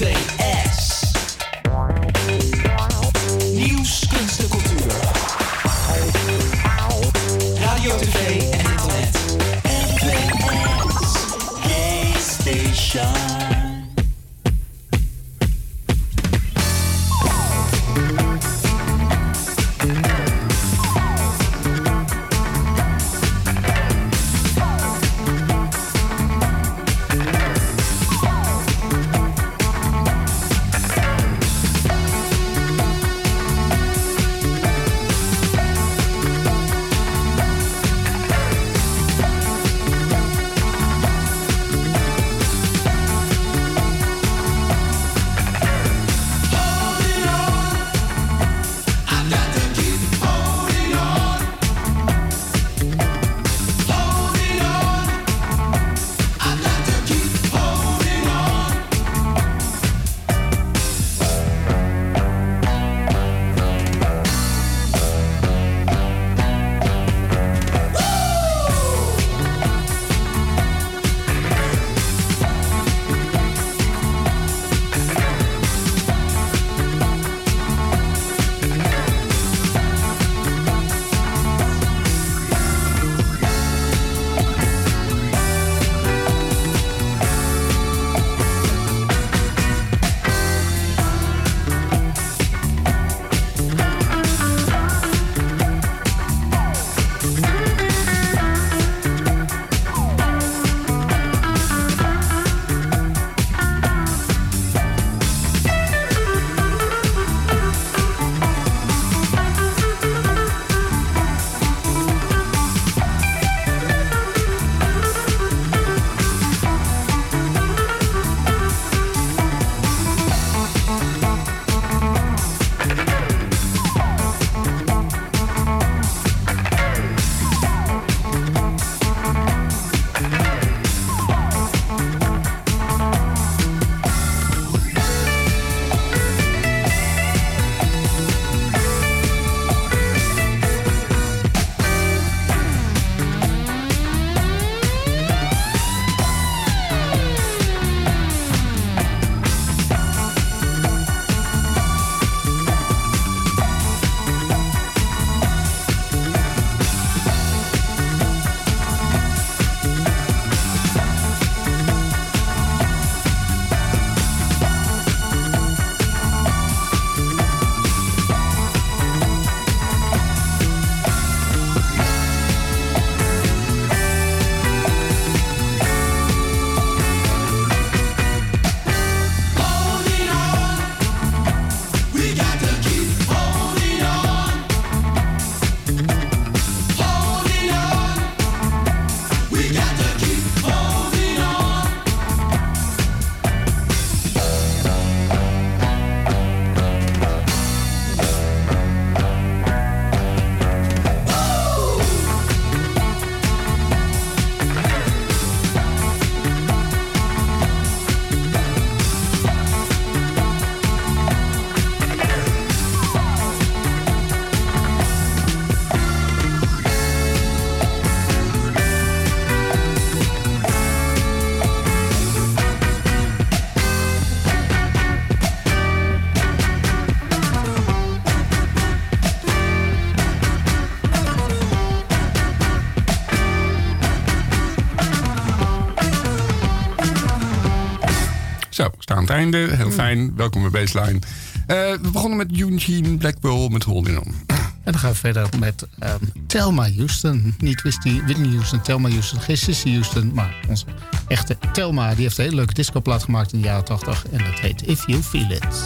NVS. Einde. Heel fijn. Welkom bij Baseline. Eh, we begonnen met Eugene Blackwell met Holding On. En dan gaan we verder met um, Thelma Houston. Niet Whitney, Whitney Houston, Thelma Houston. Geen Sissy Houston, maar onze echte Thelma. Die heeft een hele leuke discoplaat gemaakt in de jaren 80. En dat heet If You Feel It.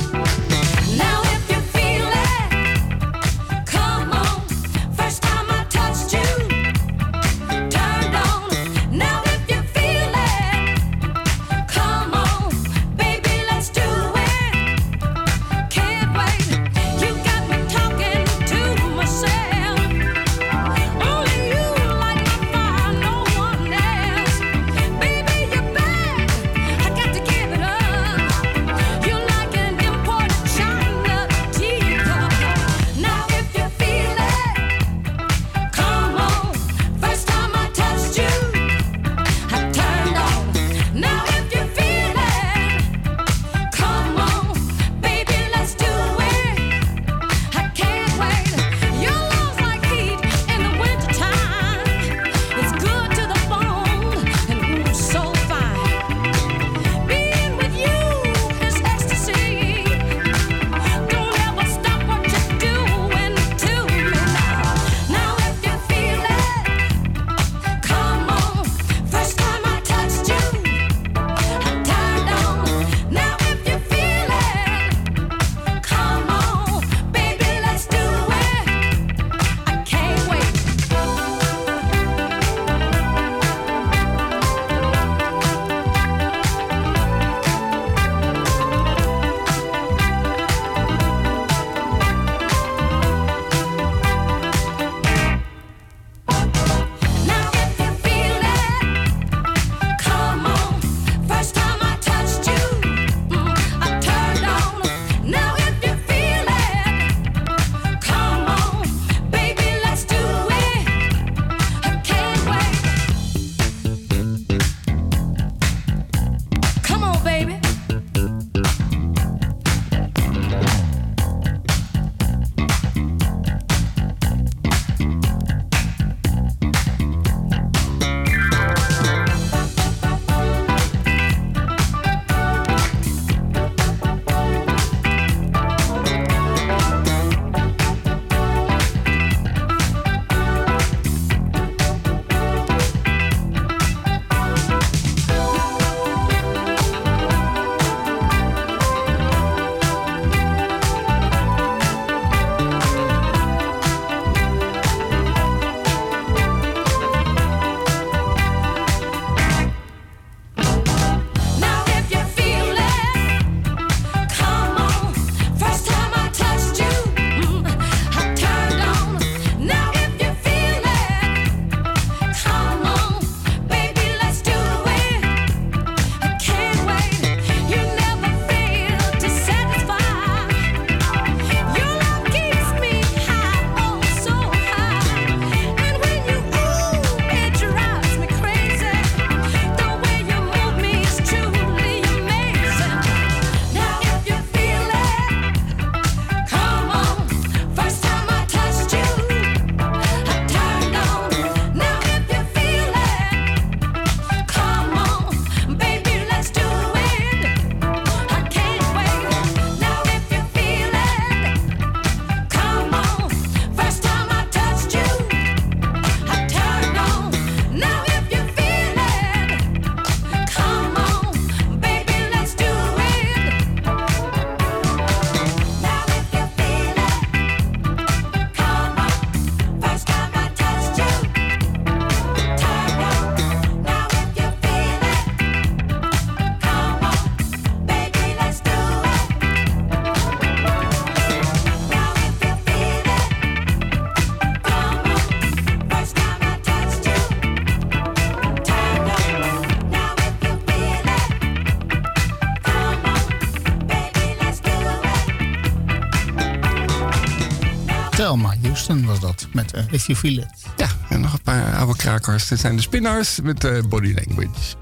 Houston was dat, met uh, If You Ja, en nog een paar oude krakers. Dit zijn de Spinners met uh, Body Language.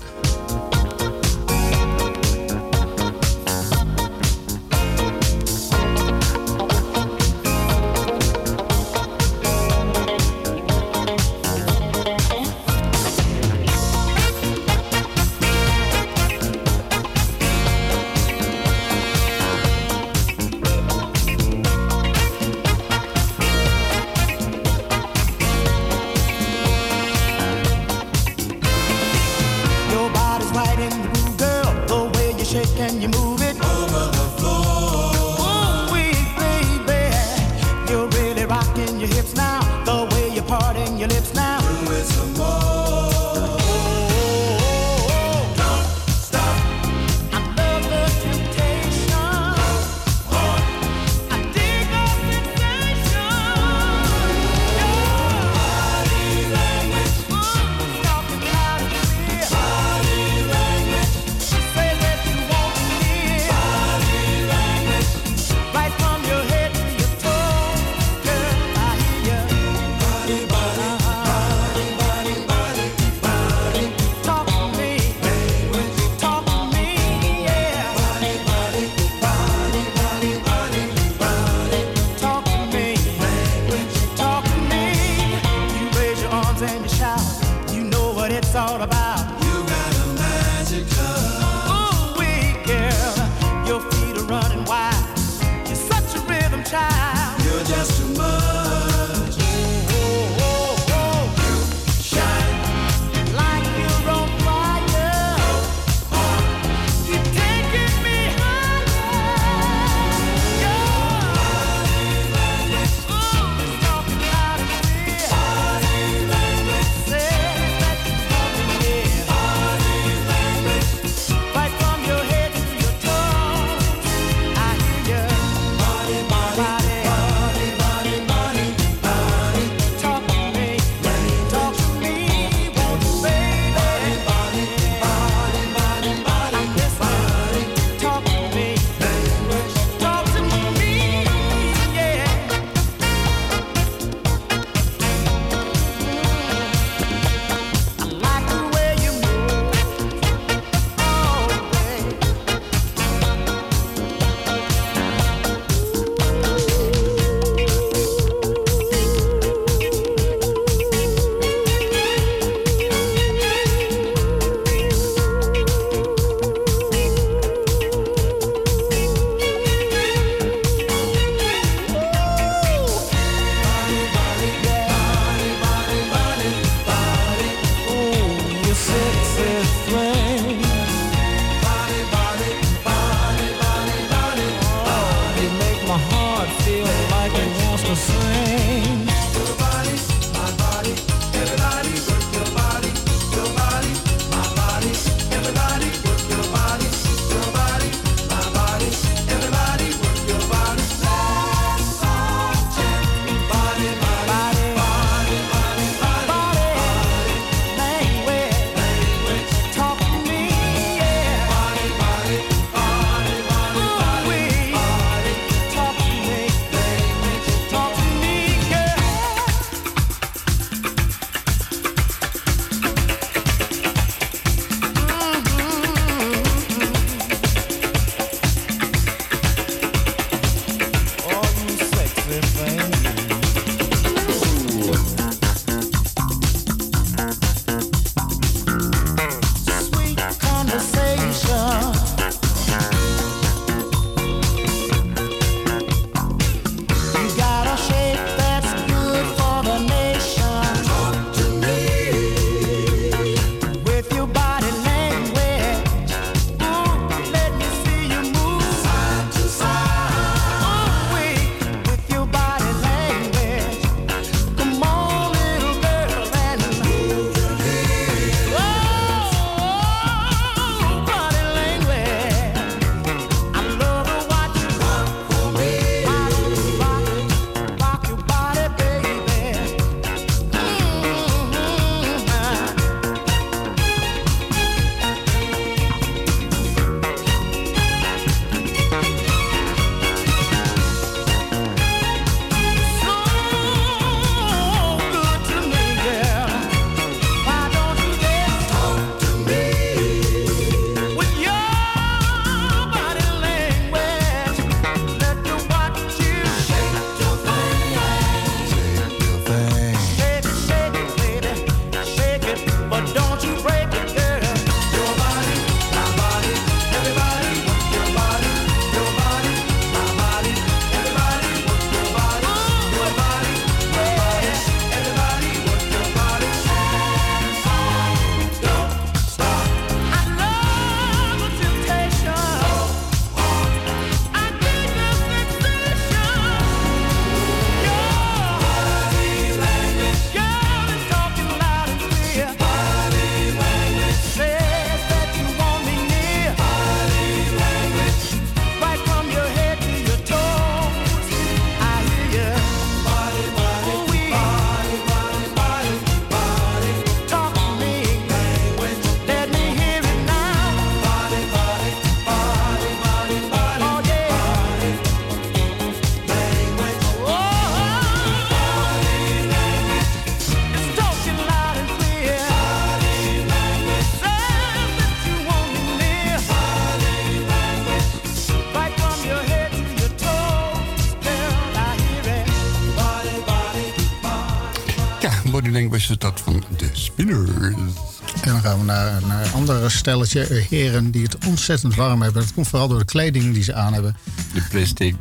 Stelletje eh, heren die het ontzettend warm hebben. Dat komt vooral door de kleding die ze aan hebben. De plastic.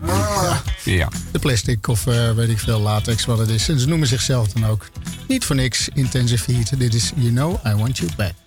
Ja. De plastic of eh, weet ik veel, latex, wat het is. En ze noemen zichzelf dan ook niet voor niks Intensive Heat. Dit is You Know I Want You Back.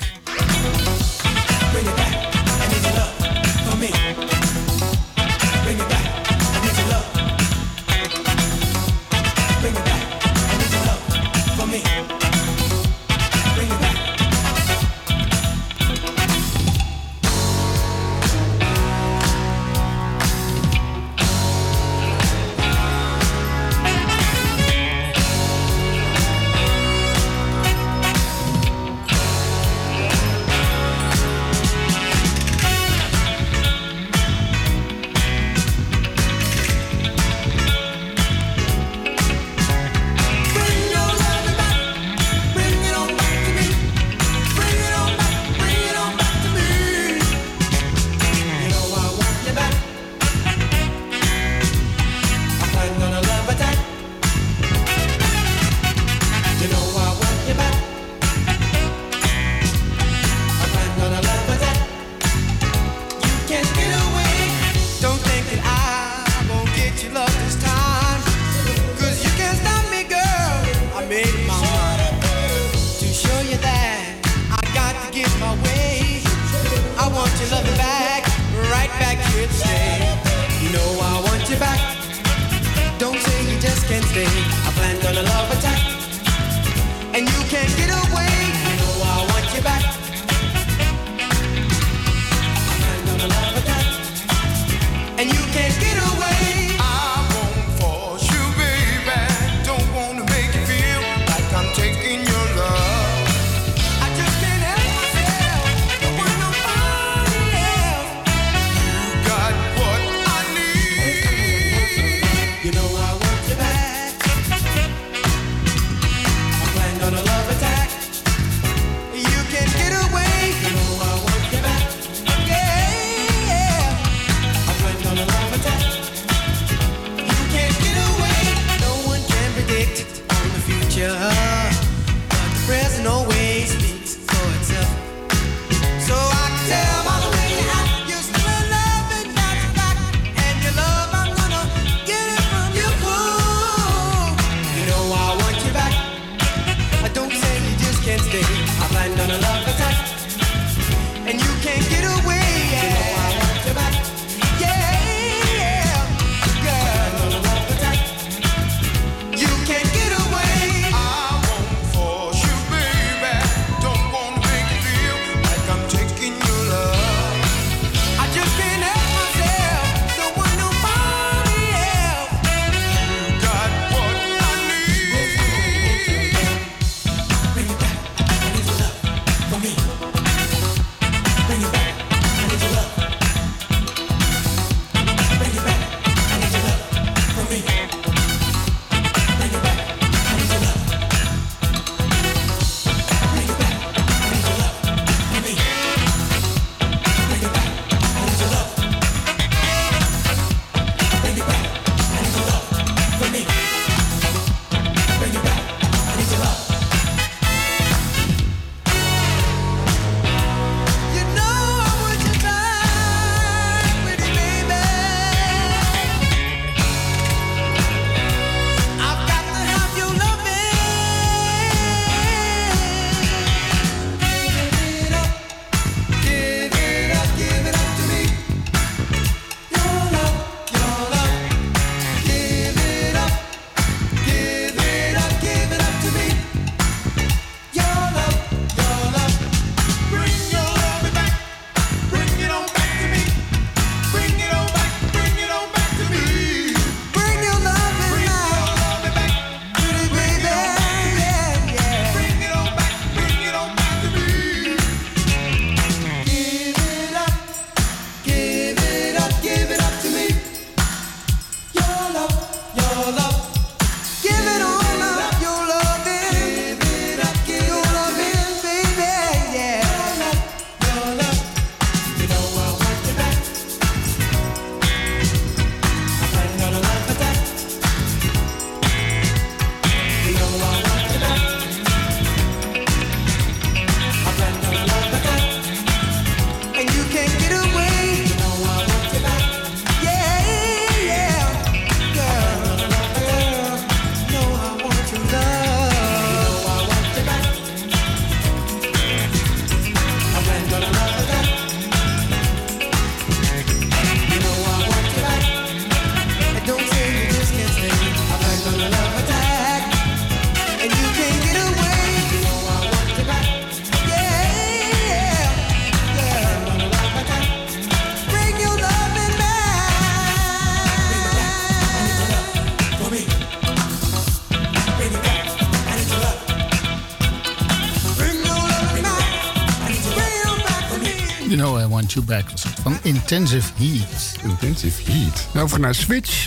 You know I want you back was van Intensive Heat. Intensive Heat. Nou, over naar Switch.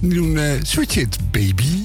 Die doen eh, Switch It, baby.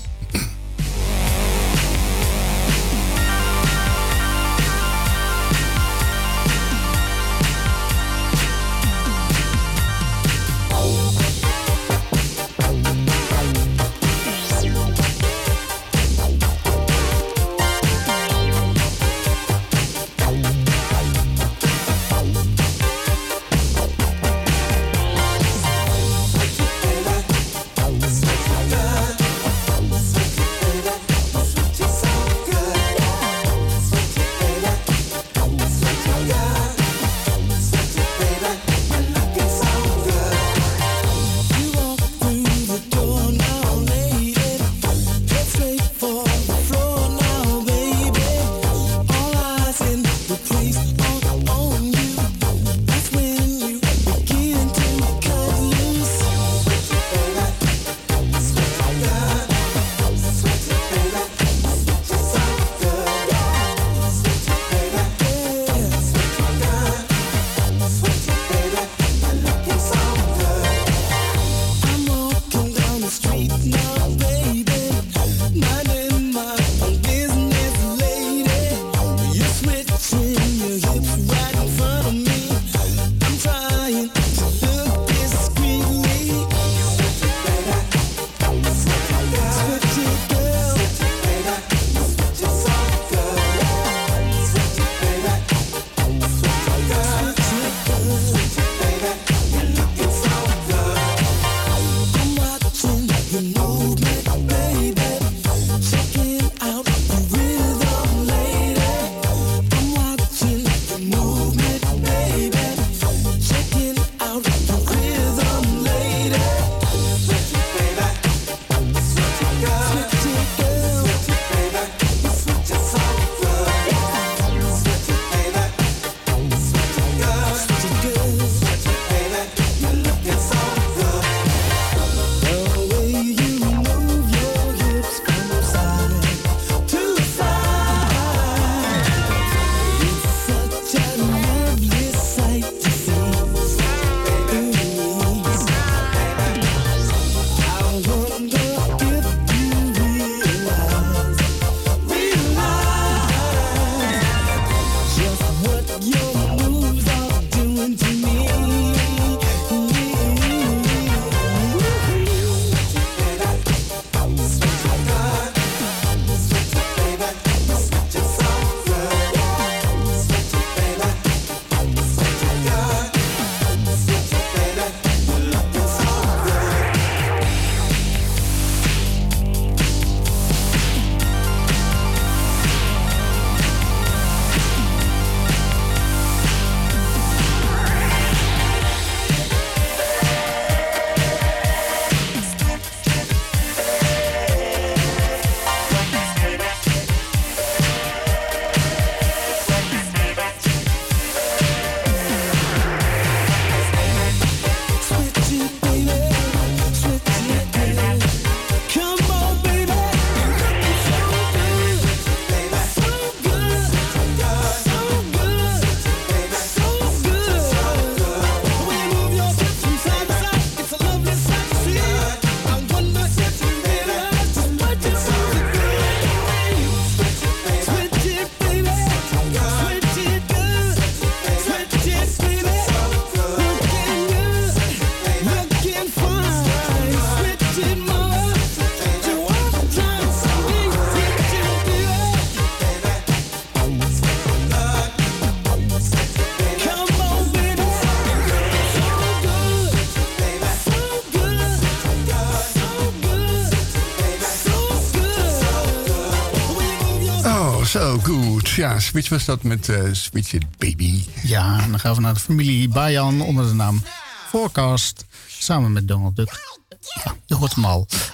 Ja, Switch was dat met eh, Switch It Baby. Ja, en dan gaan we naar de familie Bayan onder de naam Forecast. Samen met Donald Duck. Ja, je hoort.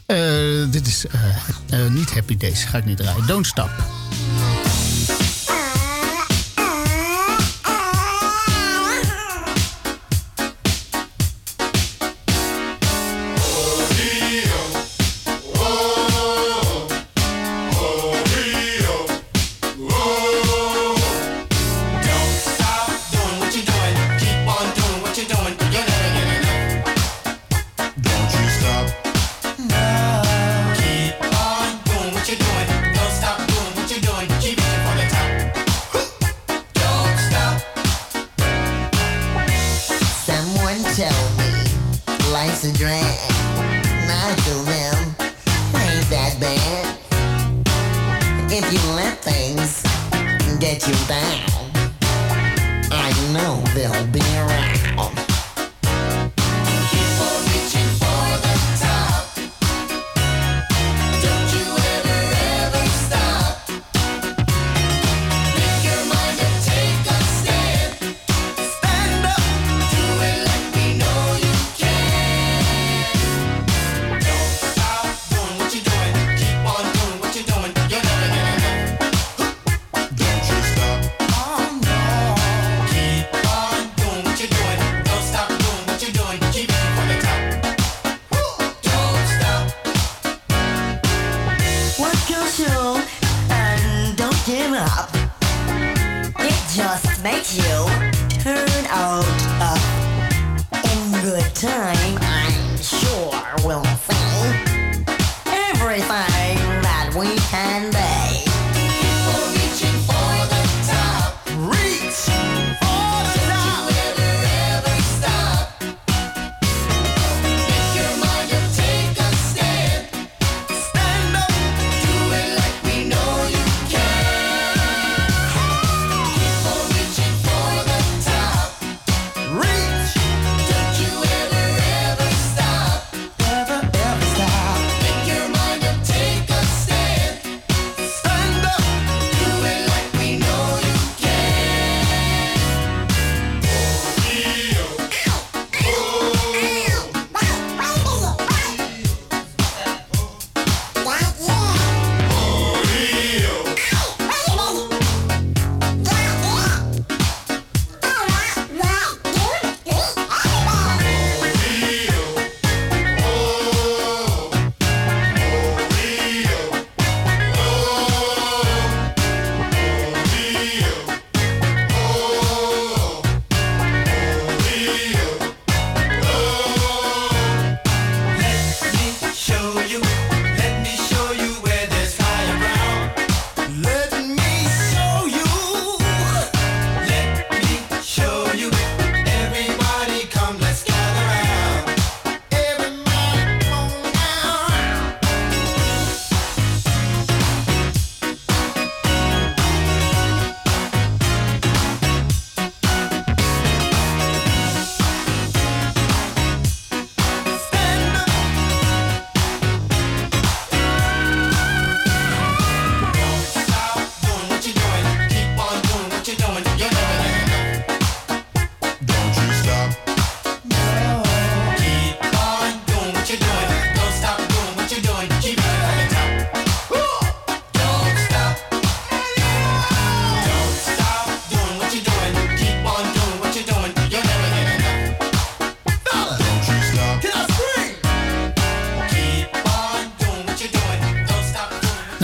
Eh, dit is eh, niet Happy Days, ga ik niet draaien. Don't Stop. to drink.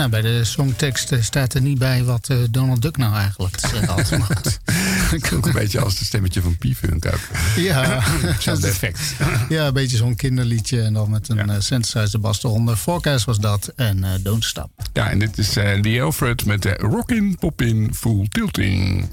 Nou, bij de songtekst eh, staat er niet bij wat eh, Donald Duck nou eigenlijk te zeggen had. gemaakt. ook een beetje als het stemmetje van P-Funk. Ja, dat effect. ja, een beetje zo'n kinderliedje en dan met een ja. Eh, synthesizer bas eronder. Forecast was dat en Don't Stop. Ja, en dit is uh, The Alfred met de Rockin' Poppin' Full Tilting.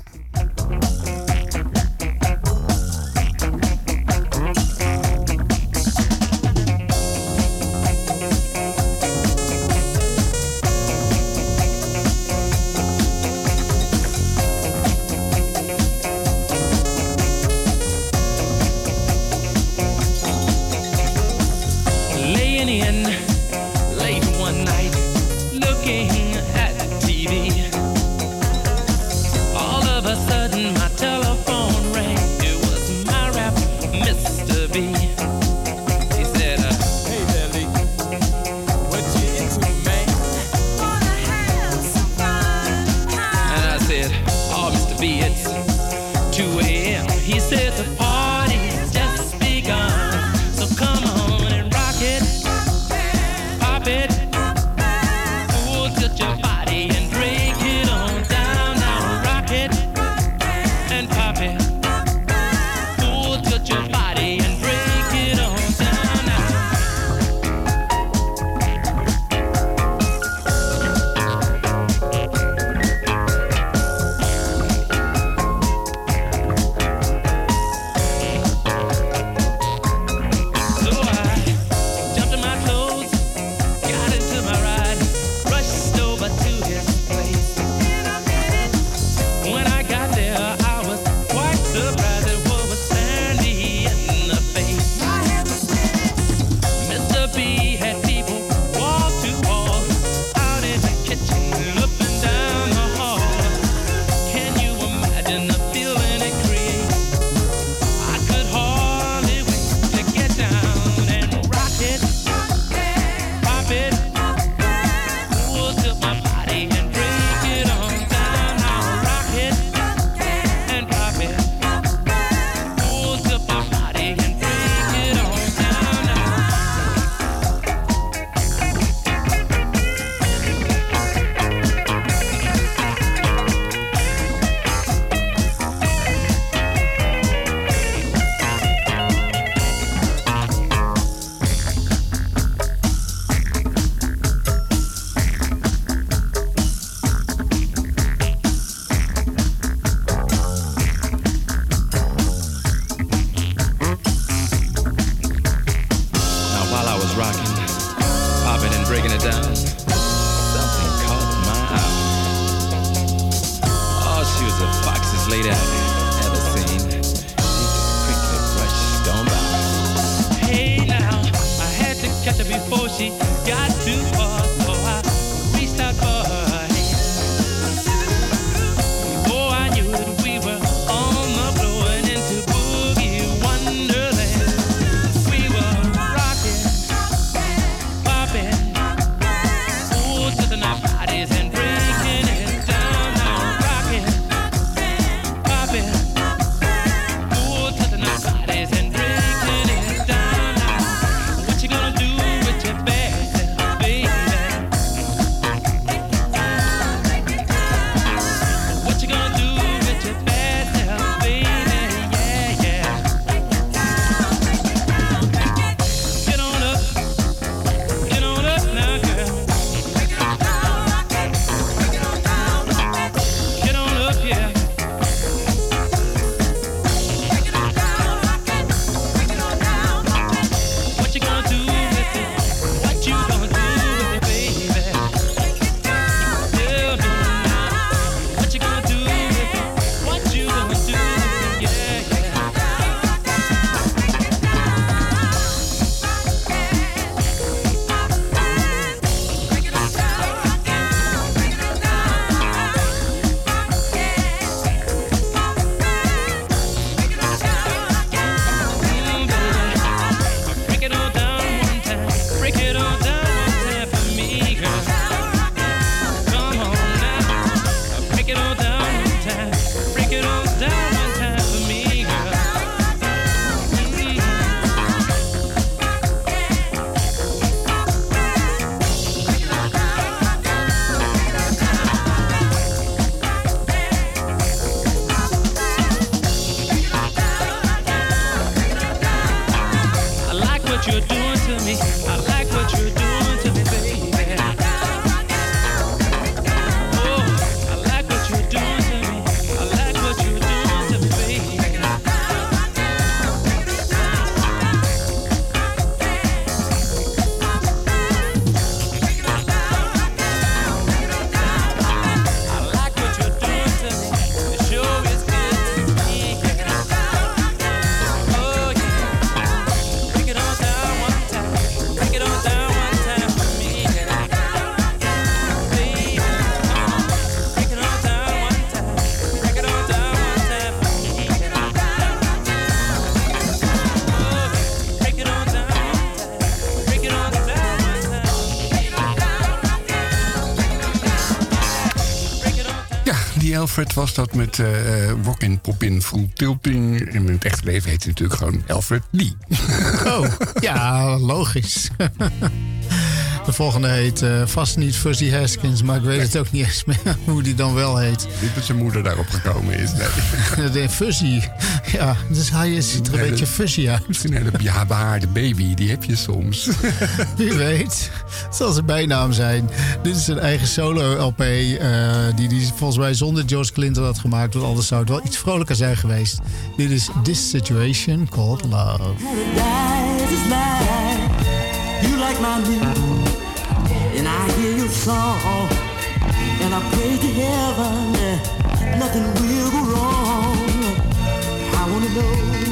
Alfred was dat met eh, eh, uh, Rockin' Poppin' Fruit Tilting. In het echte leven heet hij natuurlijk gewoon Alfred Lee. Oh, ja, logisch. De volgende heet eh, vast niet Fuzzy Haskins, maar ik weet het ook niet eens meer hoe die dan wel heet. Niet dat zijn moeder daarop gekomen is. Nee. de fuzzy. Ja, dus hij ziet er een beetje fuzzy uit. Misschien een baby, die heb je soms. Wie weet zal zijn bijnaam zijn. Dit is zijn eigen solo-LP, uh, eh, die hij volgens mij zonder George Clinton had gemaakt. Want anders zou het wel iets vrolijker zijn geweest. Dit is This Situation Called Love. You like my. And I hear your song. I heaven. Nothing will go wrong. I know.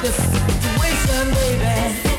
Oh, this situation, baby.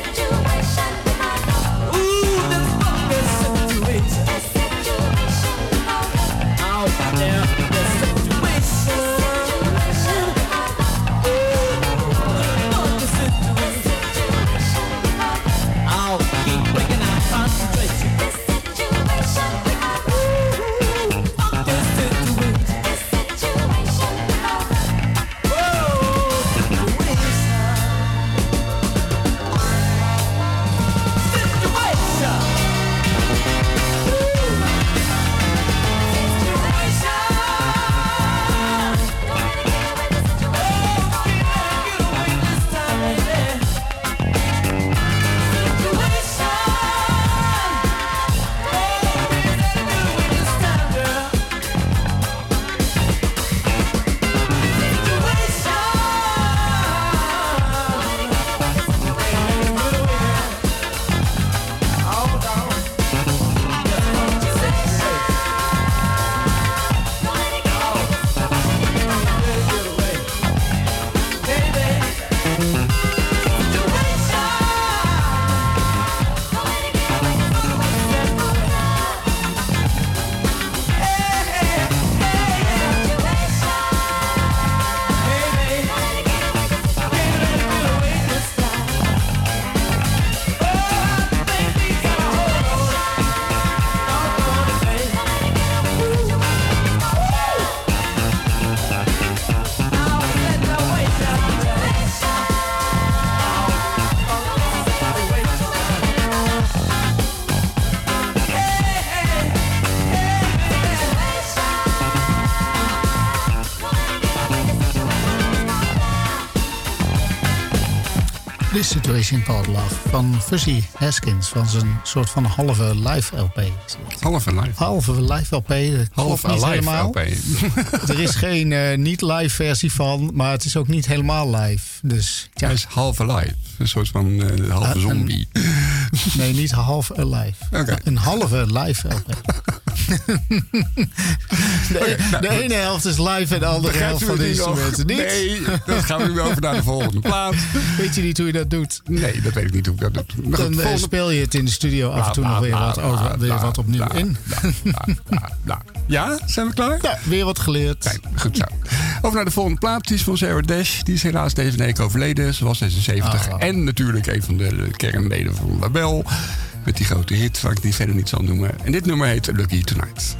Situation Called Love van Fuzzy Haskins. Van zijn soort van halve live LP. Half live. Halve live LP. Niet alive helemaal. LP. Er is geen eh, niet-live versie van, maar het is ook niet helemaal live. Dus ja, Hij is half alive. Een soort van eh, halve een- zombie. nee, niet half alive. Een halve live LP. de, de ene helft is live en de andere helft van de instrumenten niet. Nee, dat gaan we nu over naar de volgende plaat. Weet je niet hoe je dat doet? Nee, dat weet ik niet hoe ik dat doe. Dan eh, volgende speel je het in de studio af en toe nog weer wat, over, weer wat opnieuw in. Ja, zijn we klaar? Ja, weer wat geleerd. Kijk, goed zo. Over naar de volgende plaat. Die is van Sarah Dash. Die is helaas deze week overleden. Ze was 76. Ah. En natuurlijk een van de kernleden van Label. Met die grote hit, waar ik die verder niet zal noemen. En dit nummer heet Lucky Tonight.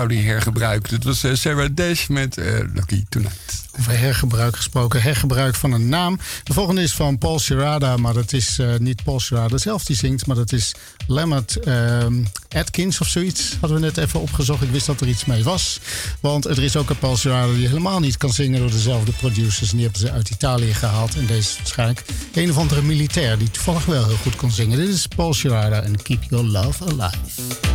Van Patrick Cowley hergebruik. Dit was eh, Sarah Dash met eh, Lucky Tonight. Over hergebruik gesproken, hergebruik van een naam. De volgende is van Paul Sherada, maar dat is eh, niet Paul Sherada zelf die zingt, maar dat is Lambert ehm, Atkins of zoiets. Hadden we net even opgezocht. Ik wist dat er iets mee was. Want er is ook een Paul Sherada die helemaal niet kan zingen door dezelfde producers. En die hebben ze uit Italië gehaald. En deze is waarschijnlijk een of andere militair die toevallig wel heel goed kon zingen. Dit is Paul Sherada en Keep Your Love Alive.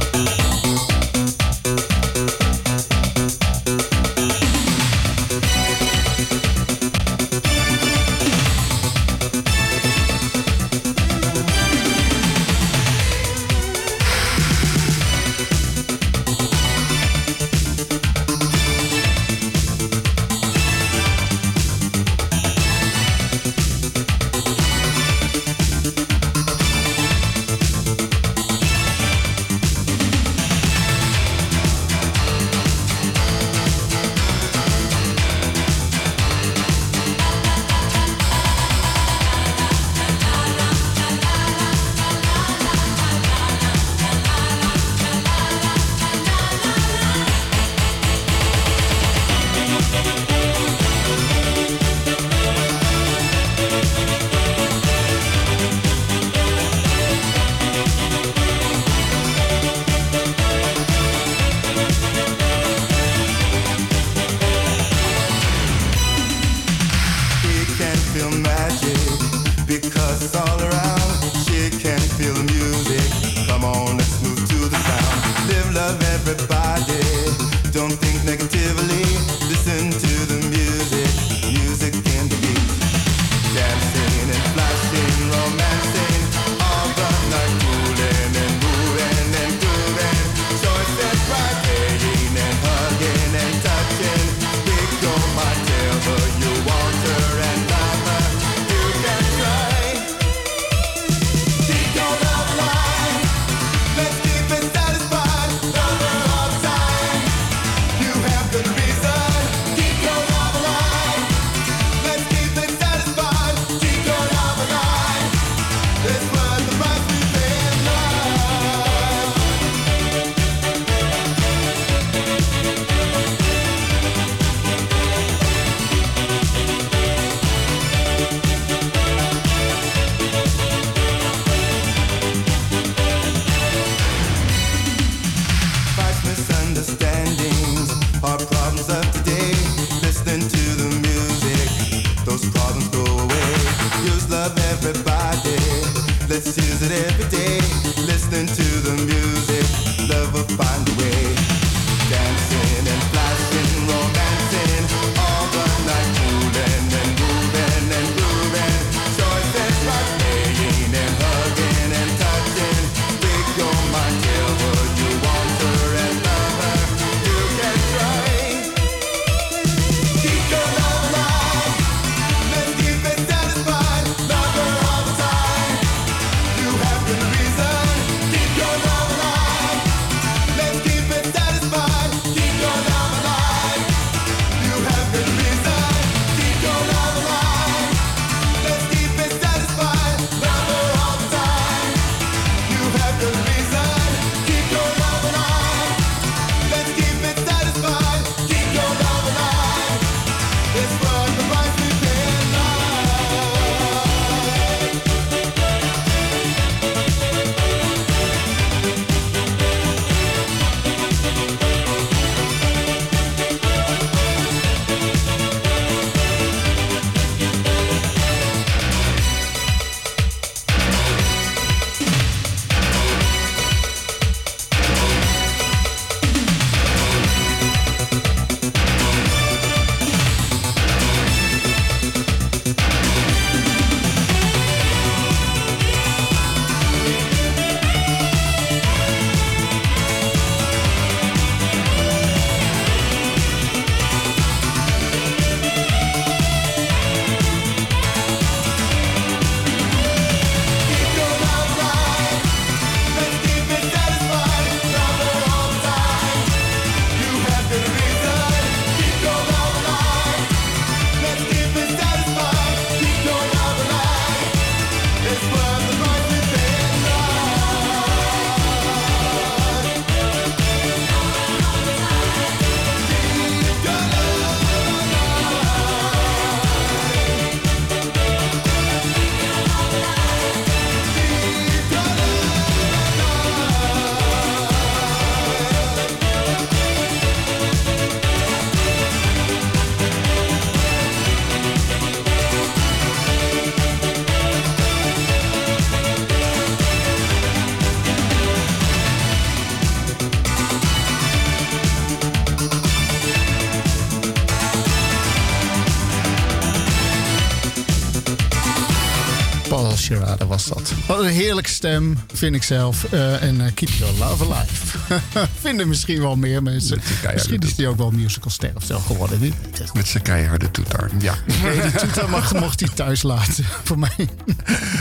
heerlijke stem, vind ik zelf. Eh, en eh, Keep Your Love Alive. Vinden misschien wel meer mensen. Misschien is die ook wel musicalster of zo geworden. nu. Met zijn keiharde toeter. Ja, nee, die toeter mag, mocht hij thuis laten. Voor mij.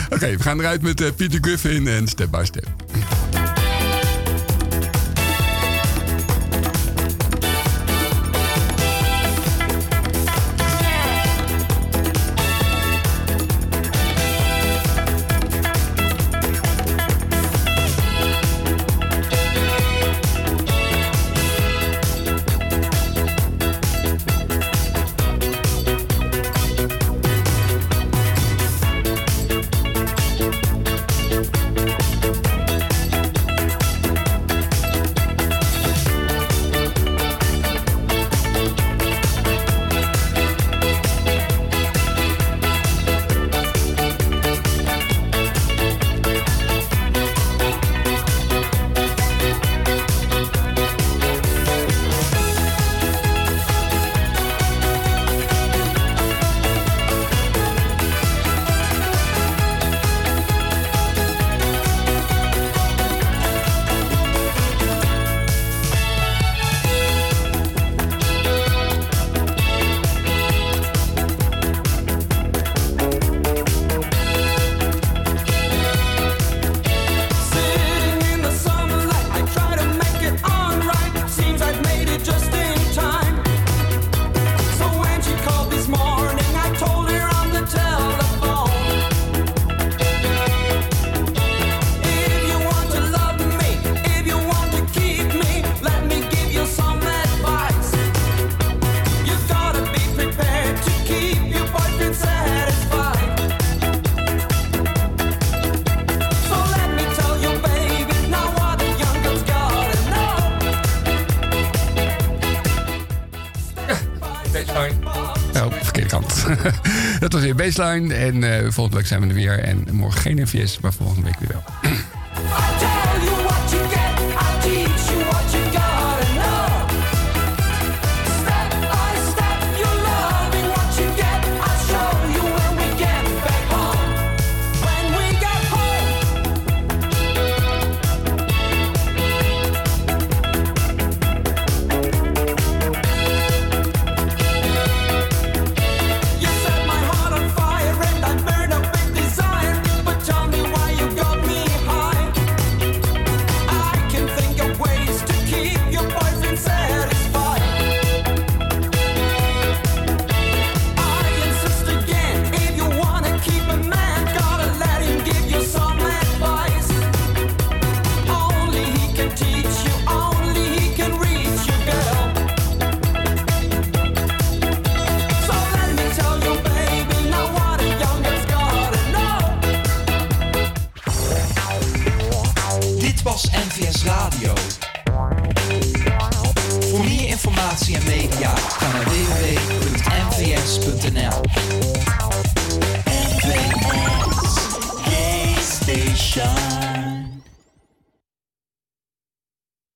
Oké, we gaan eruit met eh, Peter Griffin en Step by Step. Dat was baseline. En eh, volgende week zijn we er weer. En morgen geen NVS, maar volgende week weer wel.